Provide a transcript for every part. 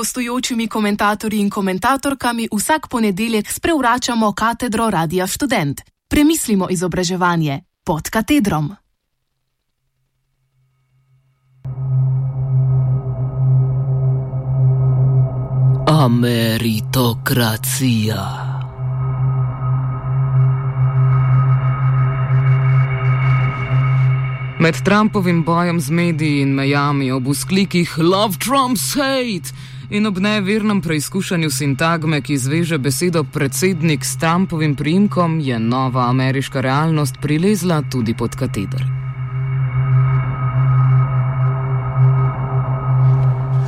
gostujočimi komentatorji in komentatorkami vsak ponedeljek sprevračamo katedro Radia Student. Premislimo izobraževanje pod katedrom. Ameritokracija. Med Trumpovim bojem z mediji in mejami ob usklikih Love Trump's hate in ob nevernem preizkušanju sintagme, ki zveže besedo predsednik s Trumpovim primkom, je nova ameriška realnost prilezla tudi pod kateder.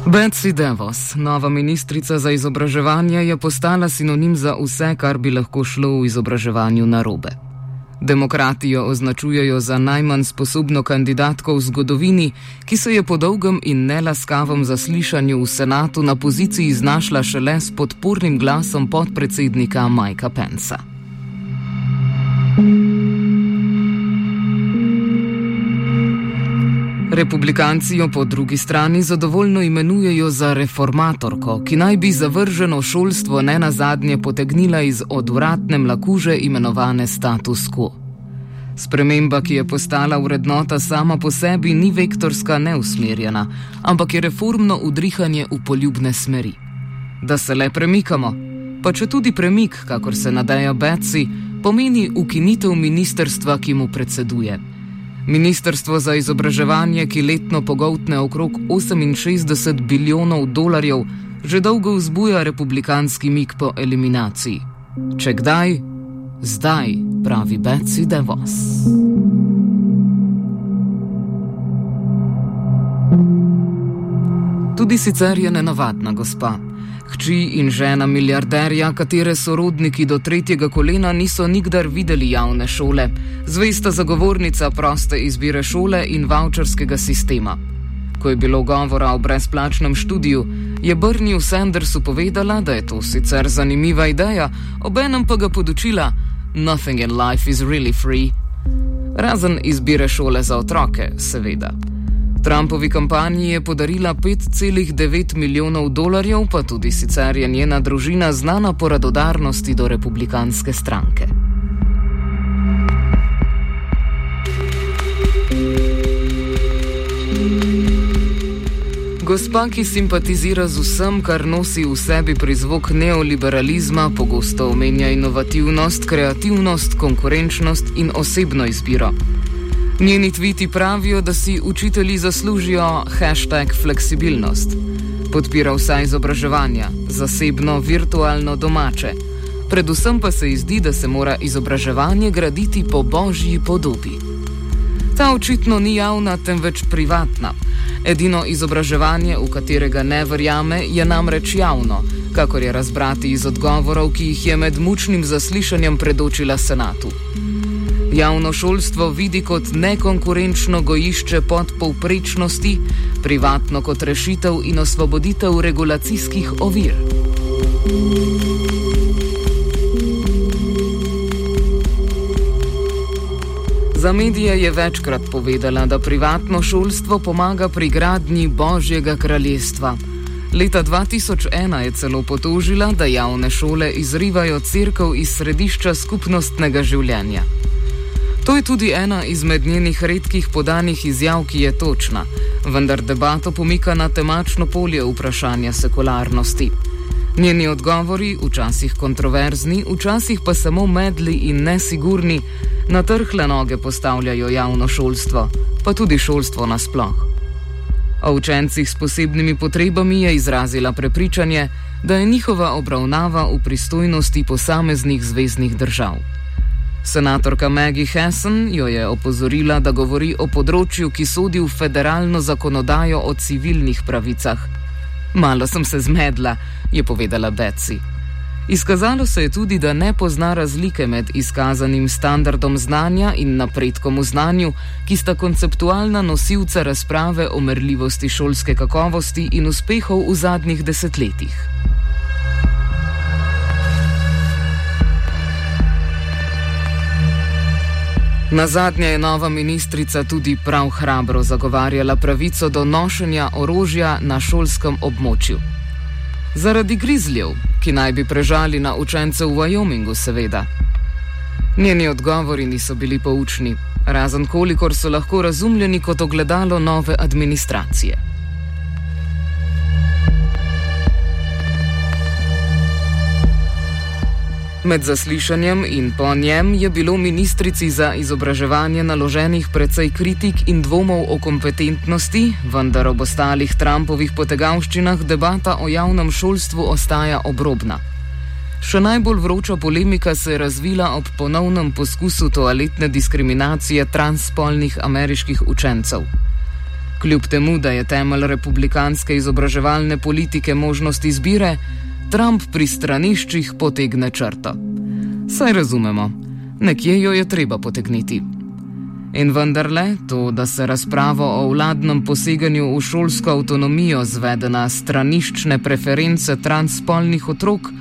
Betsy Devos, nova ministrica za izobraževanje, je postala sinonim za vse, kar bi lahko šlo v izobraževanju narobe. Demokrati jo označujejo za najmanj sposobno kandidatko v zgodovini, ki se je po dolgem in nelaskavem zaslišanju v senatu na poziciji znašla šele s podpornim glasom podpredsednika Majka Pensa. Republikanci jo po drugi strani zadovoljno imenujejo za reformatorko, ki naj bi zavrženo šolstvo ne na zadnje potegnila iz odvratne mlakuže imenovane status quo. Sprememba, ki je postala vrednota sama po sebi, ni vektorska neusmerjena, ampak je reformno udrihanje v poljubne smeri. Da se le premikamo, pa če tudi premik, kakor se nadeja Betsy, pomeni ukinitev ministerstva, ki mu predseduje. Ministrstvo za izobraževanje, ki letno pogoltne okrog 68 bilijonov dolarjev, že dolgo vzbuja republikanski mik po eliminaciji. Če kdaj, zdaj, pravi Betsy DeVos. Tudi sicer je nenavadna gospa. Hči in žena milijarderja, katere sorodniki do tretjega kolena niso nikdar videli javne šole, zvesta zagovornica proste izbire šole in voucherskega sistema. Ko je bilo govora o brezplačnem študiju, je Brnil Sandersu povedala, da je to sicer zanimiva ideja, obenem pa ga podočila: Nothing in life is really free. Razen izbire šole za otroke, seveda. Trumpovi kampanji je podarila 5,9 milijonov dolarjev, pa tudi sicer je njena družina znana po radodarnosti do republikanske stranke. Gospa, ki simpatizira z vsem, kar nosi v sebi prizvok neoliberalizma, pogosto omenja inovativnost, kreativnost, konkurenčnost in osebno izbiro. Njeni tviti pravijo, da si učitelji zaslužijo hashtag fleksibilnost. Podpira vsa izobraževanja, zasebno, virtualno, domače. Predvsem pa se ji zdi, da se mora izobraževanje graditi po božji podobi. Ta očitno ni javna, temveč privatna. Edino izobraževanje, v katerega ne verjame, je namreč javno, kakor je razbrati iz odgovorov, ki jih je med mučnim zaslišanjem predočila senatu. Javno šolstvo vidi kot nekonkurenčno gojišče podpovprečnosti, privatno kot rešitev in osvoboditev regulacijskih ovir. Za medije je večkrat povedala, da privatno šolstvo pomaga pri gradnji Božjega kraljestva. Leta 2001 je celo potožila, da javne šole izrivajo crkv iz središča skupnostnega življenja. To je tudi ena izmed njenih redkih podanih izjav, ki je točna, vendar debato pomika na temačno polje vprašanja sekularnosti. Njeni odgovori, včasih kontroverzni, včasih pa samo medli in nesigurni, na trhle noge postavljajo javno šolstvo, pa tudi šolstvo nasploh. O učencih s posebnimi potrebami je izrazila prepričanje, da je njihova obravnava v pristojnosti posameznih zvezdnih držav. Senatorka Maggie Hessen jo je opozorila, da govori o področju, ki sodi v federalno zakonodajo o civilnih pravicah. Malo sem se zmedla, je povedala Betsy. Izkazalo se je tudi, da ne pozna razlike med izkazanim standardom znanja in napredkom v znanju, ki sta konceptualna nosilca razprave o merljivosti šolske kakovosti in uspehov v zadnjih desetletjih. Na zadnje je nova ministrica tudi prav hrabro zagovarjala pravico do nošenja orožja na šolskem območju. Zaradi grizljev, ki naj bi prežali na učence v Wyomingu, seveda. Njeni odgovori niso bili poučni, razen kolikor so lahko razumljeni kot ogledalo nove administracije. Med zaslišanjem in po njem je bilo ministrici za izobraževanje naloženih precej kritik in dvomov o kompetentnosti, vendar ob ostalih Trumpovih potegavščinah debata o javnem šolstvu ostaja obrobna. Še najbolj vroča polemika se je razvila ob ponovnem poskusu toaletne diskriminacije transspolnih ameriških učencev. Kljub temu, da je temelj republikanske izobraževalne politike možnost izbire, Trump pri straniščih potegne črto. Saj razumemo, nekje jo je treba potegniti. In vendarle, to, da se razpravo o vladnem poseganju v šolsko avtonomijo zvede na straniščne preference transspolnih otrok,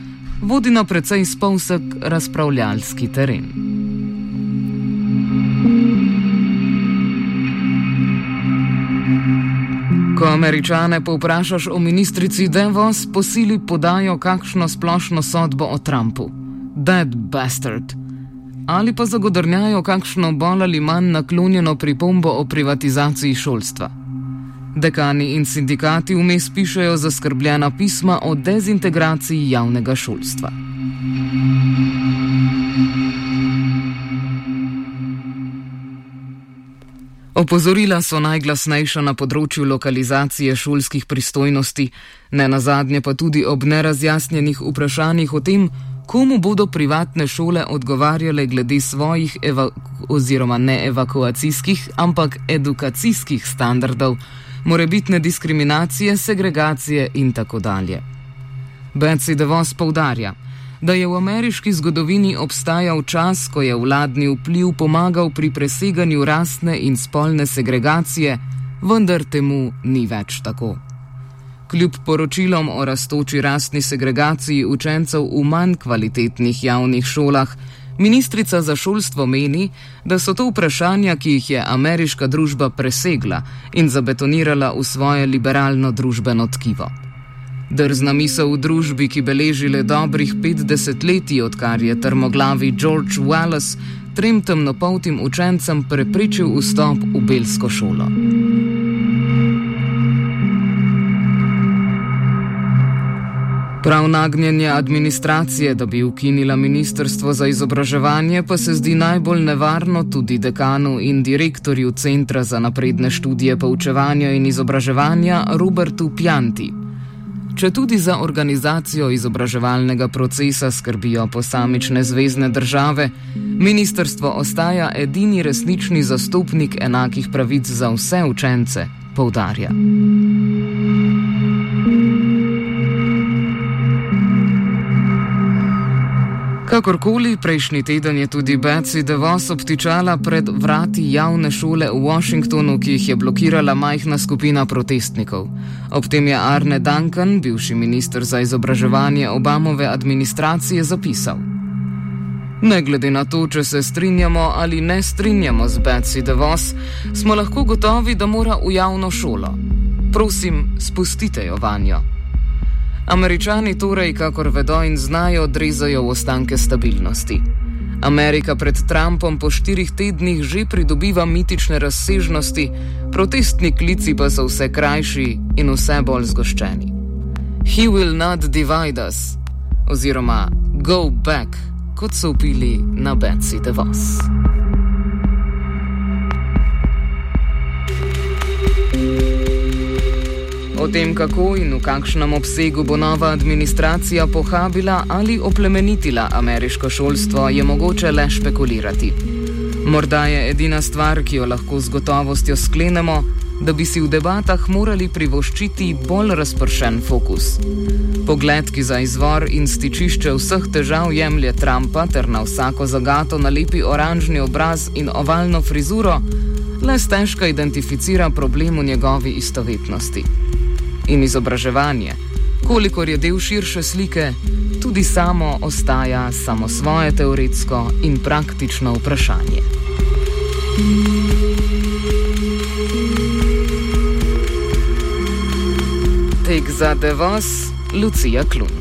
vodi na precej spolsek razpravljalski teren. Ko američane povprašaš o ministrici Devos, posili podajo kakšno splošno sodbo o Trumpu. Dead bastard. Ali pa zagodrnjajo kakšno bolj ali manj naklonjeno pripombo o privatizaciji šolstva. Dekani in sindikati vmes pišejo zaskrbljena pisma o dezintegraciji javnega šolstva. Opozorila so najglasnejša na področju lokalizacije šolskih pristojnosti, ne na zadnje pa tudi ob nerazjasnjenih vprašanjih o tem, komu bodo privatne šole odgovarjale glede svojih oziroma ne evakuacijskih, ampak edukacijskih standardov, morebitne diskriminacije, segregacije in tako dalje. Betsy DeVos poudarja, da je v ameriški zgodovini obstajal čas, ko je vladni vpliv pomagal pri preseganju rasne in spolne segregacije, vendar temu ni več tako. Kljub poročilom o rastoči rasni segregaciji učencev v manj kvalitetnih javnih šolah, ministrica za šolstvo meni, da so to vprašanja, ki jih je ameriška družba presegla in zabetonirala v svoje liberalno družbeno tkivo. Drzna misel v družbi, ki beleži le dobrih 50 let, odkar je trmoglavi George Wallace trem temnopoltim učencem preprečil vstop v belsko šolo. Prav nagnjenje administracije, da bi ukinila Ministrstvo za izobraževanje, pa se zdi najbolj nevarno tudi dekanu in direktorju Centra za napredne študije poučevanja in izobraževanja Robertu Pjanti. Če tudi za organizacijo izobraževalnega procesa skrbijo posamične zvezdne države, ministrstvo ostaja edini resnični zastopnik enakih pravic za vse učence, poudarja. Kakorkoli, prejšnji teden je tudi Betsy DeVos obtičala pred vrati javne šole v Washingtonu, ki jih je blokirala majhna skupina protestnikov. Ob tem je Arne Duncan, bivši minister za izobraževanje Obamove administracije, zapisal: Ne glede na to, če se strinjamo ali ne strinjamo z Betsy DeVos, smo lahko gotovi, da mora v javno šolo. Prosim, spustite jo vanjo. Američani torej, kakor vedo in znajo, odrezajo v ostanke stabilnosti. Amerika pred Trumpom po štirih tednih že pridobiva mitične razsežnosti, protestni klici pa so vse krajši in vse bolj zgoščeni. He will not divide us, oziroma go back, kot so upili na Betsy DeVos. O tem, kako in v kakšnem obsegu bo nova administracija pohabila ali oplemenitila ameriško šolstvo, je mogoče le špekulirati. Morda je edina stvar, ki jo lahko z gotovostjo sklenemo, da bi si v debatah morali privoščiti bolj razpršen fokus. Pogled, ki za izvor in stičišče vseh težav jemlje Trumpa ter na vsako zagato nalepi oranžni obraz in ovalno frizuro, le stežka identificira problem v njegovi istovetnosti in izobraževanje, kolikor je del širše slike, tudi samo ostaja samo svoje teoretsko in praktično vprašanje. Tek za devos Lucija Klun.